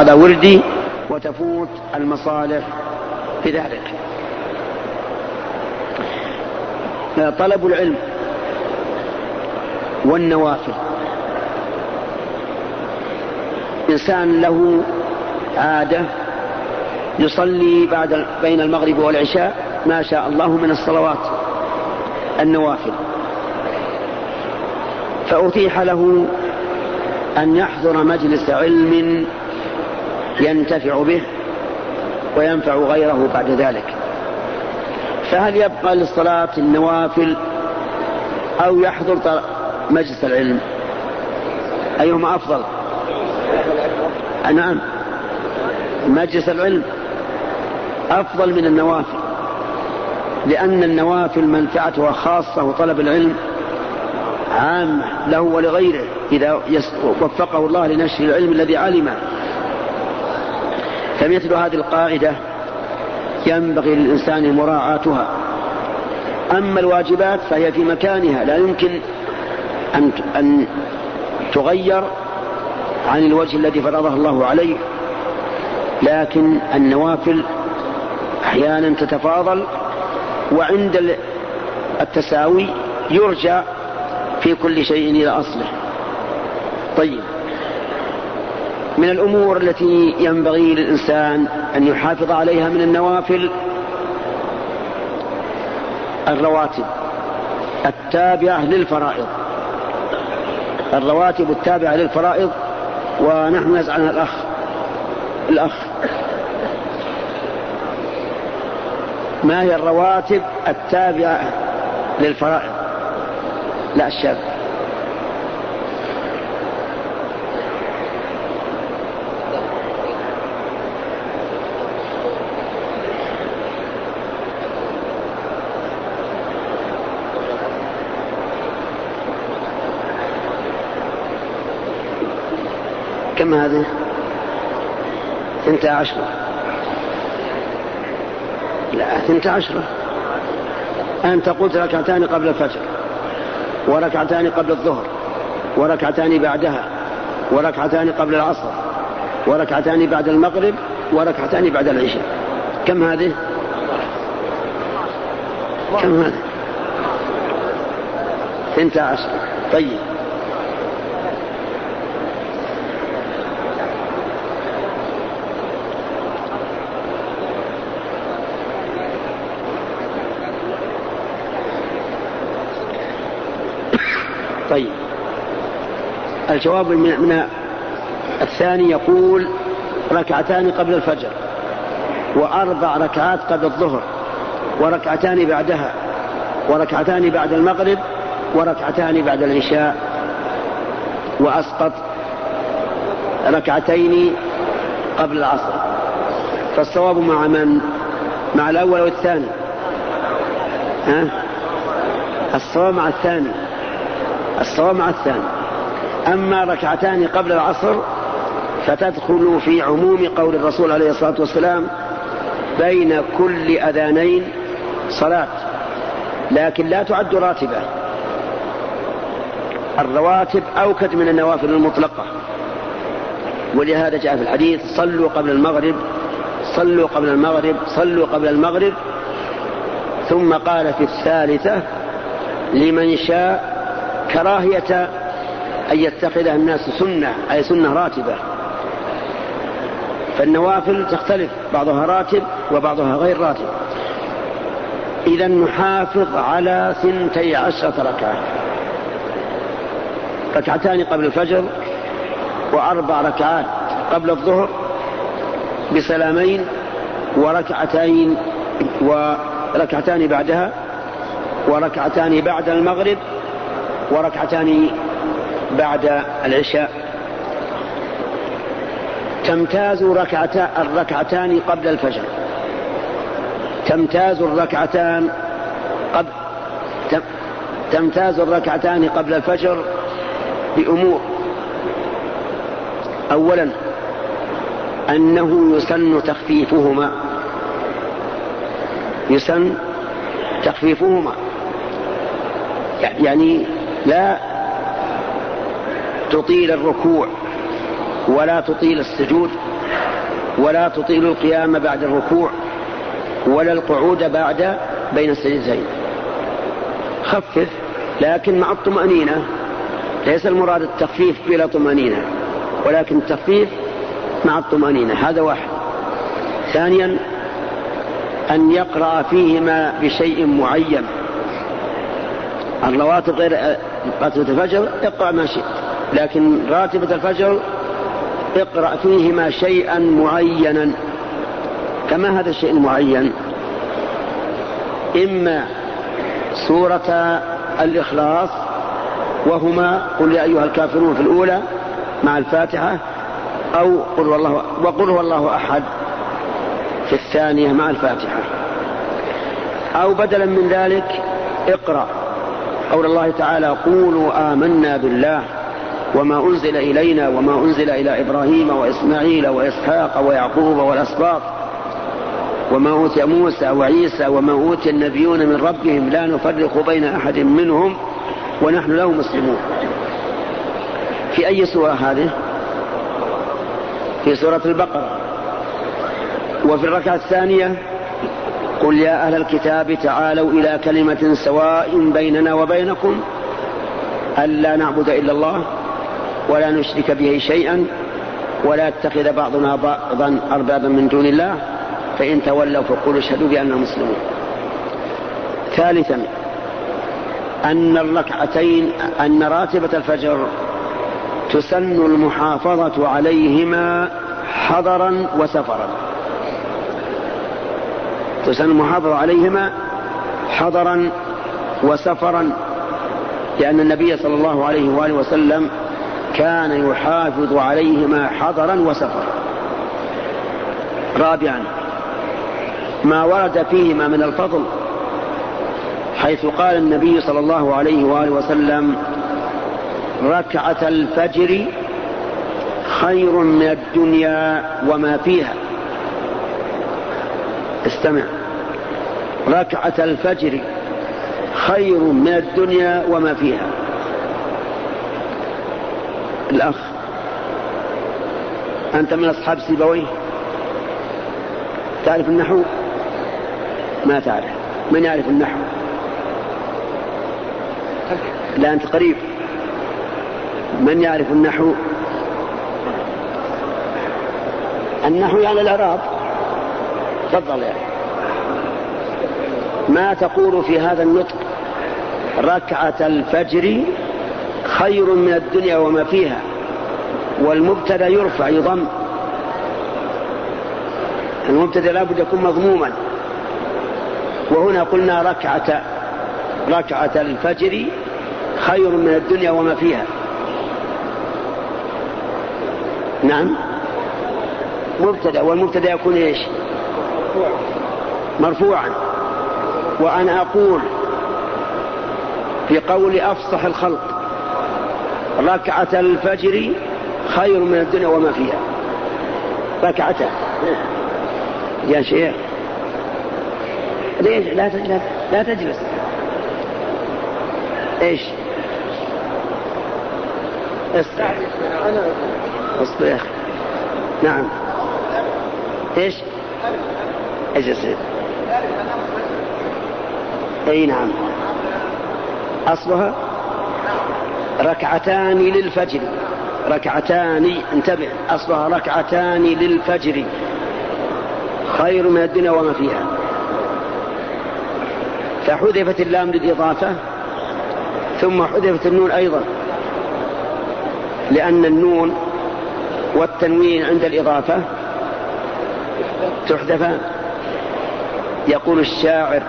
هذا وردي. وتفوت المصالح بذلك طلب العلم والنوافل. إنسان له عادة يصلي بعد بين المغرب والعشاء ما شاء الله من الصلوات النوافل. فأتيح له أن يحضر مجلس علم ينتفع به وينفع غيره بعد ذلك. فهل يبقى للصلاة النوافل أو يحضر مجلس العلم؟ أيهما أفضل؟ نعم. مجلس العلم أفضل من النوافل لأن النوافل منفعتها خاصة وطلب العلم عامة له ولغيره إذا وفقه الله لنشر العلم الذي علمه فمثل هذه القاعدة ينبغي للإنسان مراعاتها. أما الواجبات فهي في مكانها لا يمكن أن أن تغير عن الوجه الذي فرضه الله عليه لكن النوافل أحيانا تتفاضل وعند التساوي يرجع في كل شيء إلى أصله. طيب. من الأمور التي ينبغي للإنسان أن يحافظ عليها من النوافل الرواتب التابعة للفرائض. الرواتب التابعة للفرائض ونحن عنها الأخ الأخ. ما هي الرواتب التابعة للفرائض؟ لا الشاب. كم هذه؟ ثنتا عشرة لا ثنتا عشرة أنت قلت ركعتان قبل الفجر وركعتان قبل الظهر وركعتان بعدها وركعتان قبل العصر وركعتان بعد المغرب وركعتان بعد العشاء. كم هذه؟ كم هذه؟ ثنتا عشرة طيب طيب. الجواب من, الثاني يقول ركعتان قبل الفجر وأربع ركعات قبل الظهر وركعتان بعدها وركعتان بعد المغرب وركعتان بعد العشاء وأسقط ركعتين قبل العصر. فالصواب مع من؟ مع الأول والثاني ها؟ الصواب مع الثاني. الصواب مع الثاني. أما ركعتان قبل العصر فتدخل في عموم قول الرسول عليه الصلاة والسلام بين كل أذانين صلاة لكن لا تعد راتبة. الرواتب أوكد من النوافل المطلقة. ولهذا جاء في الحديث صلوا قبل المغرب صلوا قبل المغرب صلوا قبل المغرب. ثم قال في الثالثة لمن شاء كراهية أن يتخذها الناس سنة أي سنة راتبة. فالنوافل تختلف بعضها راتب وبعضها غير راتب. إذا نحافظ على ثنتي عشرة ركعة. ركعتان قبل الفجر وأربع ركعات قبل الظهر بسلامين وركعتين وركعتان بعدها وركعتان بعد المغرب وركعتان بعد العشاء. تمتاز ركعتا الركعتان قبل الفجر. تمتاز الركعتان قبل تمتاز الركعتان قبل الفجر بأمور. أولا أنه يسن تخفيفهما. يسن تخفيفهما. يعني لا تطيل الركوع ولا تطيل السجود ولا تطيل القيام بعد الركوع ولا القعود بعد بين السجدتين. خفف لكن مع الطمأنينة. ليس المراد التخفيف بلا طمأنينة ولكن التخفيف مع الطمأنينة. هذا واحد. ثانيا أن يقرأ فيهما بشيء معين. الرواتب غير راتبة الفجر اقرأ ما شئت. لكن راتبة الفجر اقرأ فيهما شيئا معينا. كما هذا الشيء المعين؟ إما سورة الإخلاص وهما قل يا أيها الكافرون في الأولى مع الفاتحة أو قل والله وقل هو الله أحد في الثانية مع الفاتحة. أو بدلا من ذلك اقرأ قول الله تعالى قولوا آمنا بالله. وما أنزل إلينا وما أنزل إلى إبراهيم وإسماعيل وإسحاق ويعقوب والأسباط. وما أوتي موسى وعيسى وما أوتي النبيون من ربهم لا نفرق بين أحد منهم ونحن له مسلمون. في أي سورة هذه؟ في سورة البقرة. وفي الركعة الثانية قل يا أهل الكتاب تعالوا إلى كلمة سواء بيننا وبينكم ألا نعبد إلا الله. ولا نشرك به شيئا ولا يتخذ بعضنا بعضا أربابا من دون الله فإن تولوا فقولوا اشهدوا بأننا مسلمون. ثالثا أن الركعتين أن راتبة الفجر تسن المحافظة عليهما حضرا وسفرا. تسن المحافظة عليهما حضرا وسفرا لأن النبي صلى الله عليه وآله وسلم كان يحافظ عليهما حضرا وسفرا. رابعا ما ورد فيهما من الفضل حيث قال النبي صلى الله عليه وآله وسلم ركعة الفجر خير من الدنيا وما فيها. استمع. ركعة الفجر خير من الدنيا وما فيها. الأخ. أنت من أصحاب سيبويه؟ تعرف النحو؟ ما تعرف. من يعرف النحو؟ لا أنت قريب. من يعرف النحو؟ النحو يعني الإعراب. تفضل يعني ما تقول في هذا النطق ركعة الفجر خير من الدنيا وما فيها والمبتدأ يرفع يضم. المبتدأ لابد يكون مضموما. وهنا قلنا ركعة ركعة الفجر خير من الدنيا وما فيها. نعم. مبتدأ والمبتدأ يكون إيش؟ مرفوعا. وأنا أقول في قول أفصح الخلق ركعة الفجر خير من الدنيا وما فيها. ركعتها يا شيخ. ليش؟ لا لا, تجلس. إيش؟ اصبر. اصبر نعم. إيش؟ يصير إي نعم. أصلها؟ ركعتان للفجر. ركعتان انتبه أصلها ركعتان للفجر. خير من الدنيا وما فيها. فحذفت اللام للإضافة ثم حذفت النون أيضا لأن النون والتنوين عند الإضافة تحذفان يقول الشاعر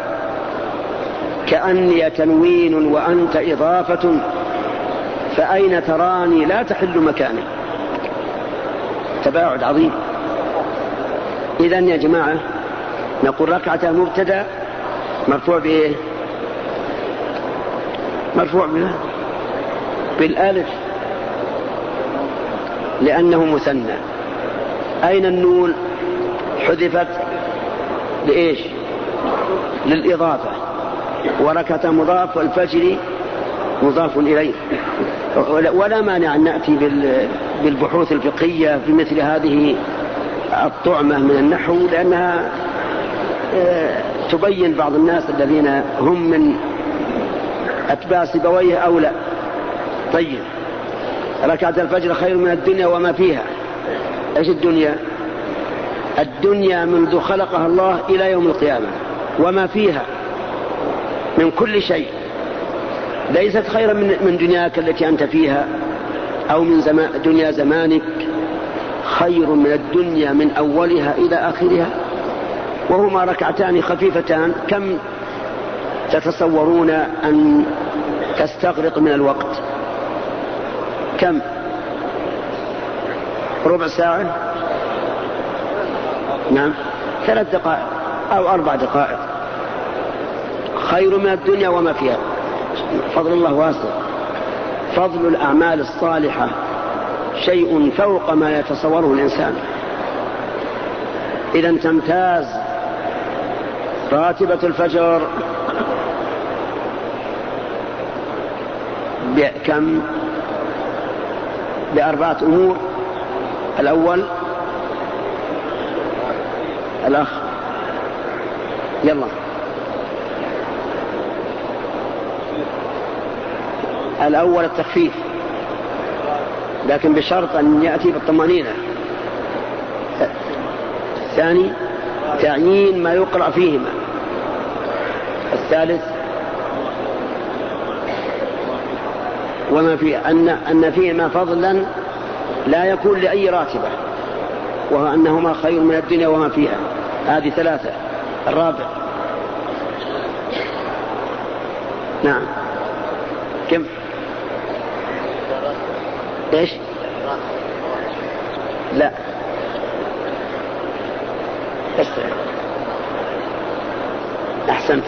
كأني تنوين وأنت إضافة فأين تراني لا تحل مكاني؟ تباعد عظيم. إذا يا جماعة نقول ركعة مبتدأ مرفوع بإيه؟ مرفوع بالألف. لأنه مثنى. أين النون؟ حذفت لإيش؟ للإضافة. وركة مضاف والفجر مضاف إليه. ولا مانع أن نأتي بالبحوث الفقهية في مثل هذه الطعمة من النحو لأنها آه، تبين بعض الناس الذين هم من أتباع سيبويه أو لا. طيب. ركعة الفجر خير من الدنيا وما فيها. إيش الدنيا؟ الدنيا منذ خلقها الله إلى يوم القيامة وما فيها من كل شيء. ليست خيرا من, من دنياك التي أنت فيها أو من زمان دنيا زمانك. خير من الدنيا من أولها إلى آخرها. وهما ركعتان خفيفتان. كم تتصورون أن تستغرق من الوقت؟ كم؟ ربع ساعة؟ نعم. ثلاث دقائق أو أربع دقائق. خير من الدنيا وما فيها. فضل الله واسع. فضل الأعمال الصالحة شيء فوق ما يتصوره الإنسان. إذا تمتاز راتبة الفجر بكم؟ بأربعة أمور. الأول الأخ يلا. الأول التخفيف. لكن بشرط أن يأتي بالطمأنينة. الثاني تعيين ما يقرأ فيهما. الثالث وما في أن أن فيهما فضلا لا يكون لأي راتبة. وهو أنهما خير من الدنيا وما فيها. هذه ثلاثة. الرابع. نعم كم إيش؟ لا. استرع أحسنت.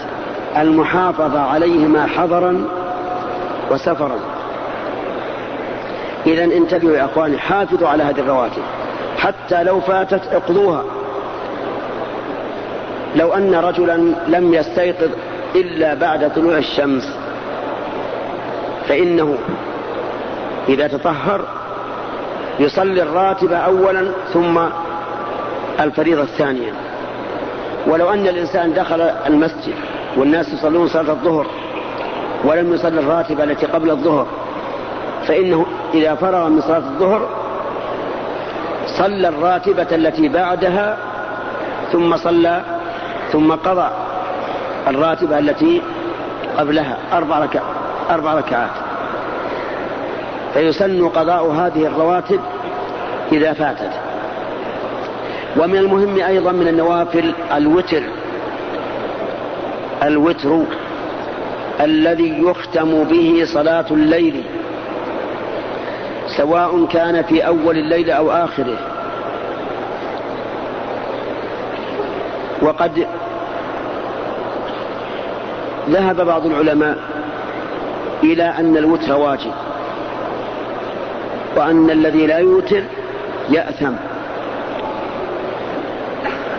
المحافظة عليهما حضرا وسفرا. إذا انتبهوا يا أخواني حافظوا على هذه الرواتب. حتى لو فاتت اقضوها. لو أن رجلا لم يستيقظ إلا بعد طلوع الشمس فإنه إذا تطهر يصلي الراتب أولا ثم الفريضة الثانية. ولو أن الإنسان دخل المسجد والناس يصلون صلاة الظهر ولم يصلي الراتبة التي قبل الظهر فإنه إذا فرغ من صلاة الظهر صلى الراتبة التي بعدها ثم صلى ثم قضى الراتبة التي قبلها أربع ركعات أربع ركعات. فيسن قضاء هذه الرواتب إذا فاتت. ومن المهم أيضا من النوافل الوتر. الوتر الذي يختم به صلاة الليل. سواء كان في أول الليل أو آخره. وقد ذهب بعض العلماء إلى أن الوتر واجب. وأن الذي لا يوتر يأثم.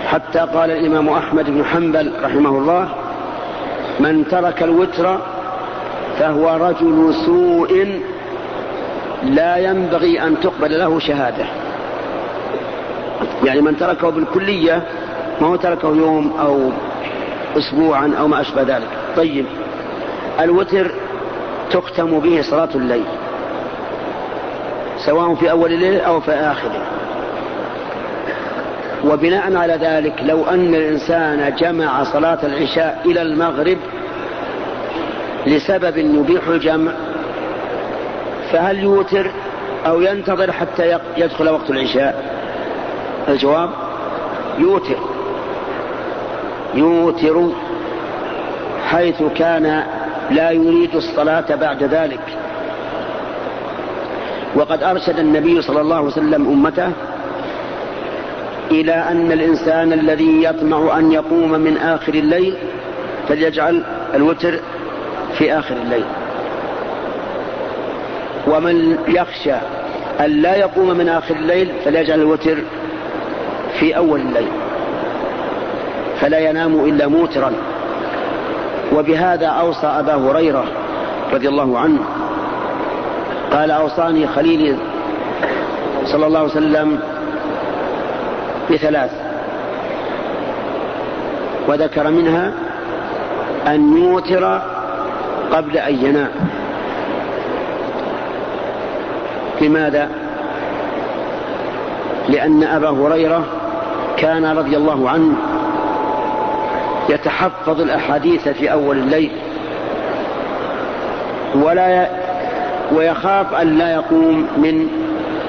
حتى قال الإمام أحمد بن حنبل رحمه الله من ترك الوتر فهو رجل سوء لا ينبغي أن تقبل له شهادة. يعني من تركه بالكلية ما هو تركه يوم أو أسبوعا أو ما أشبه ذلك. طيب الوتر تختم به صلاة الليل. سواء في أول الليل أو في آخره وبناء على ذلك لو أن الإنسان جمع صلاة العشاء إلى المغرب لسبب يبيح الجمع فهل يوتر أو ينتظر حتى يدخل وقت العشاء؟ الجواب يوتر. يوتر حيث كان لا يريد الصلاة بعد ذلك. وقد أرشد النبي صلى الله عليه وسلم أمته إلى أن الإنسان الذي يطمع أن يقوم من آخر الليل فليجعل الوتر في آخر الليل. ومن يخشى أن لا يقوم من آخر الليل فليجعل الوتر في أول الليل فلا ينام إلا موترا. وبهذا أوصى أبا هريرة رضي الله عنه قال أوصاني خليلي صلى الله عليه وسلم بثلاث وذكر منها أن يوتر قبل أن ينام لماذا؟ لأن أبا هريرة كان رضي الله عنه يتحفظ الأحاديث في أول الليل ولا ويخاف أن لا يقوم من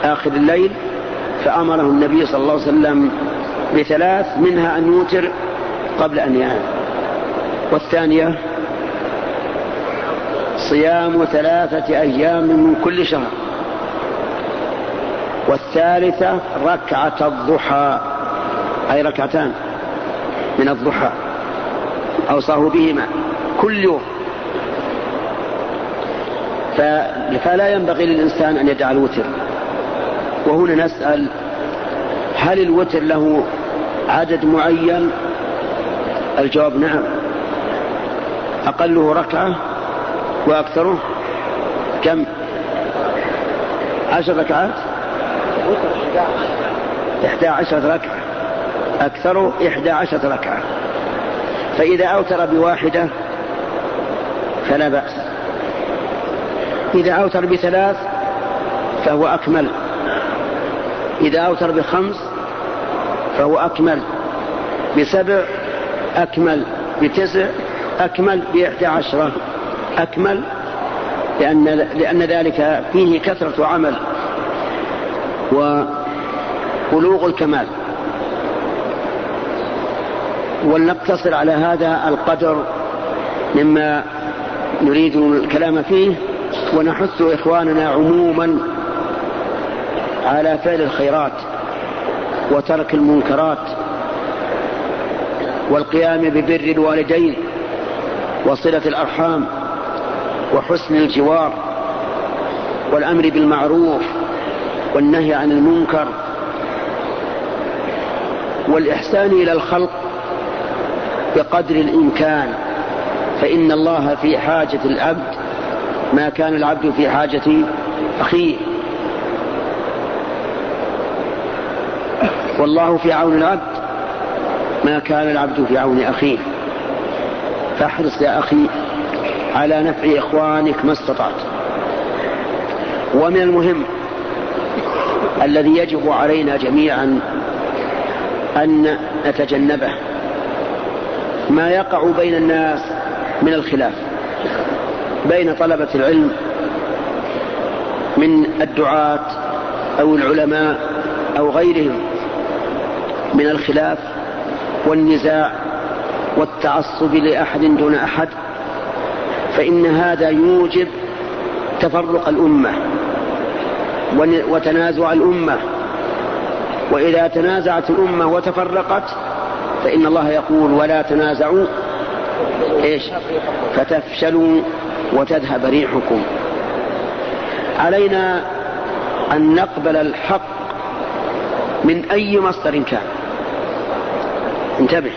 آخر الليل فأمره النبي صلى الله عليه وسلم بثلاث منها أن يوتر قبل أن ينام. والثانية صيام ثلاثة أيام من كل شهر. والثالثة ركعة الضحى أي ركعتان من الضحى أوصاه بهما كل يوم. فلا ينبغي للإنسان أن يدع الوتر. وهنا نسأل هل الوتر له عدد معين؟ الجواب نعم. أقله ركعة وأكثره؟ كم؟ عشر ركعات؟ إحدى عشرة ركعة. أكثره إحدى عشرة ركعة. فإذا أوتر بواحدة فلا بأس. إذا أوتر بثلاث فهو أكمل. إذا أوتر بخمس فهو أكمل. بسبع أكمل. بتسع أكمل. بإحدى عشرة أكمل. لأن, لأن ذلك فيه كثرة عمل وبلوغ الكمال. ولنقتصر على هذا القدر مما نريد الكلام فيه. ونحث إخواننا عموما على فعل الخيرات وترك المنكرات والقيام ببر الوالدين وصلة الأرحام وحسن الجوار والأمر بالمعروف والنهي عن المنكر والإحسان إلى الخلق بقدر الإمكان فإن الله في حاجة العبد ما كان العبد في حاجة أخيه. والله في عون العبد ما كان العبد في عون أخيه. فاحرص يا أخي على نفع إخوانك ما استطعت. ومن المهم الذي يجب علينا جميعا أن نتجنبه. ما يقع بين الناس من الخلاف. بين طلبة العلم من الدعاة أو العلماء أو غيرهم من الخلاف والنزاع والتعصب لأحد دون أحد فإن هذا يوجب تفرق الأمة وتنازع الأمة. وإذا تنازعت الأمة وتفرقت فإن الله يقول ولا تنازعوا إيش؟ فتفشلوا وتذهب ريحكم. علينا أن نقبل الحق من أي مصدر كان. انتبه.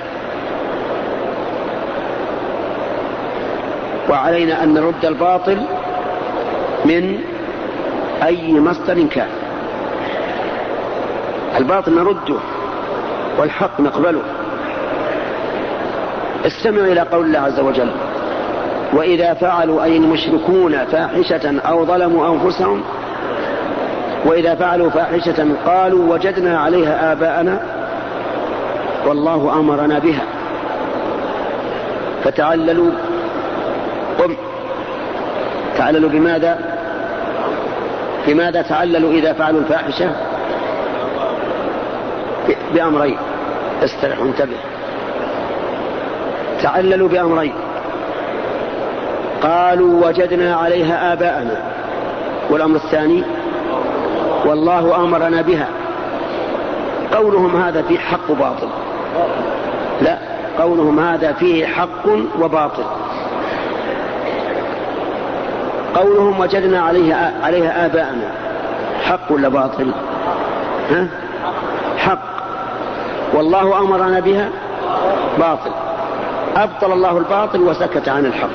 وعلينا أن نرد الباطل من أي مصدر كان. الباطل نرده والحق نقبله. استمع إلى قول الله عز وجل وإذا فعلوا أي المشركون فاحشة أو ظلموا أنفسهم وإذا فعلوا فاحشة قالوا وجدنا عليها آباءنا والله أمرنا بها. فتعللوا قم. تعللوا بماذا؟ بماذا تعللوا إذا فعلوا الفاحشة؟ بأمرين. استرح انتبه. تعللوا بأمرين. قالوا وجدنا عليها آباءنا. والأمر الثاني والله أمرنا بها. قولهم هذا فيه حق وباطل. لا قولهم هذا فيه حق وباطل. قولهم وجدنا عليها عليها آباءنا. حق ولا باطل؟ ها؟ حق. والله أمرنا بها؟ باطل. أبطل الله الباطل وسكت عن الحق.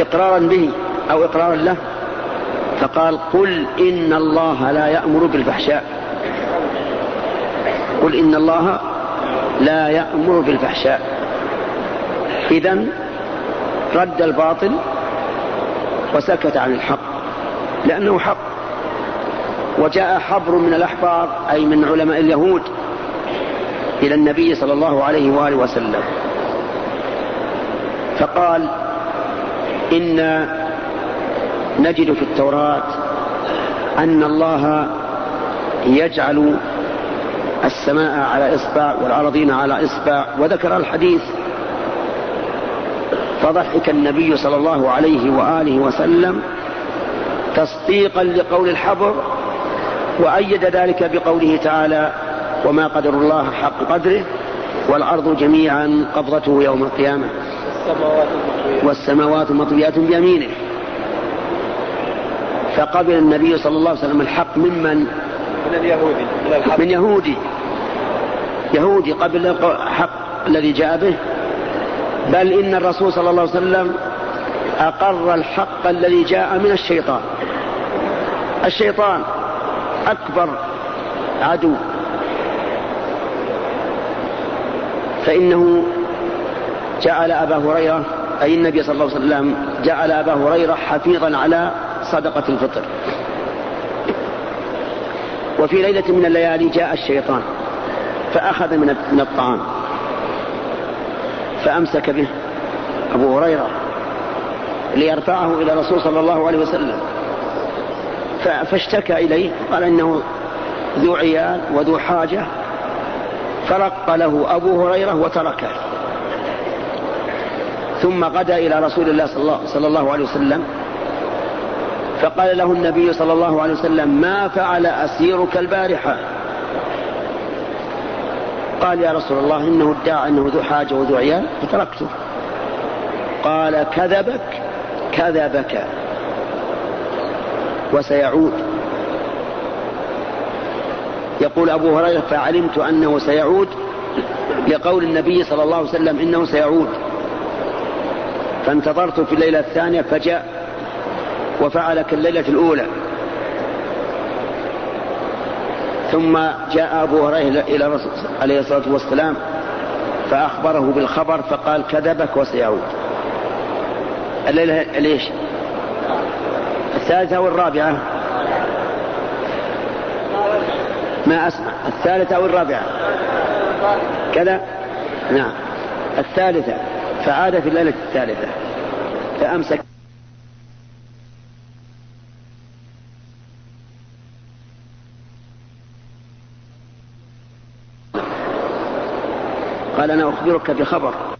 إقرارا به أو إقرارا له. فقال قل إن الله لا يأمر بالفحشاء. قل إن الله لا يأمر بالفحشاء. إذا رد الباطل وسكت عن الحق. لأنه حق. وجاء حبر من الأحبار أي من علماء اليهود إلى النبي صلى الله عليه وآله وسلم. فقال إن نجد في التوراة أن الله يجعل السماء على إصبع والأرضين على إصبع وذكر الحديث فضحك النبي صلى الله عليه وآله وسلم تصديقا لقول الحبر وأيد ذلك بقوله تعالى وما قدر الله حق قدره والأرض جميعا قبضته يوم القيامة. والسماوات مطويات بيمينه. فقبل النبي صلى الله عليه وسلم الحق ممن من؟ اليهودي. من, من يهودي. يهودي قبل الحق الذي جاء به. بل إن الرسول صلى الله عليه وسلم أقر الحق الذي جاء من الشيطان. الشيطان أكبر عدو. فإنه جعل أبا هريرة أي النبي صلى الله عليه وسلم جعل أبا هريرة حفيظا على صدقة الفطر. وفي ليلة من الليالي جاء الشيطان فأخذ من الطعام فأمسك به أبو هريرة ليرفعه إلى الرسول صلى الله عليه وسلم. فاشتكى إليه قال إنه ذو عيال وذو حاجة فرق له أبو هريرة وتركه. ثم غدا إلى رسول الله صلى الله عليه وسلم. فقال له النبي صلى الله عليه وسلم ما فعل أسيرك البارحة؟ قال يا رسول الله إنه ادعى أنه ذو حاجة وذو عيال فتركته. قال كذبك كذبك وسيعود. يقول أبو هريرة فعلمت أنه سيعود. لقول النبي صلى الله عليه وسلم إنه سيعود. فانتظرت في الليلة الثانية فجاء وفعل كالليلة الأولى. ثم جاء أبو هريرة إلى الرسول عليه الصلاة والسلام فأخبره بالخبر فقال كذبك وسيعود. الليلة ليش الثالثة والرابعة. ما أسمع الثالثة والرابعة. كذا؟ نعم. الثالثة. فعاد في الليلة الثالثة. فأمسك قال أنا أخبرك بخبر.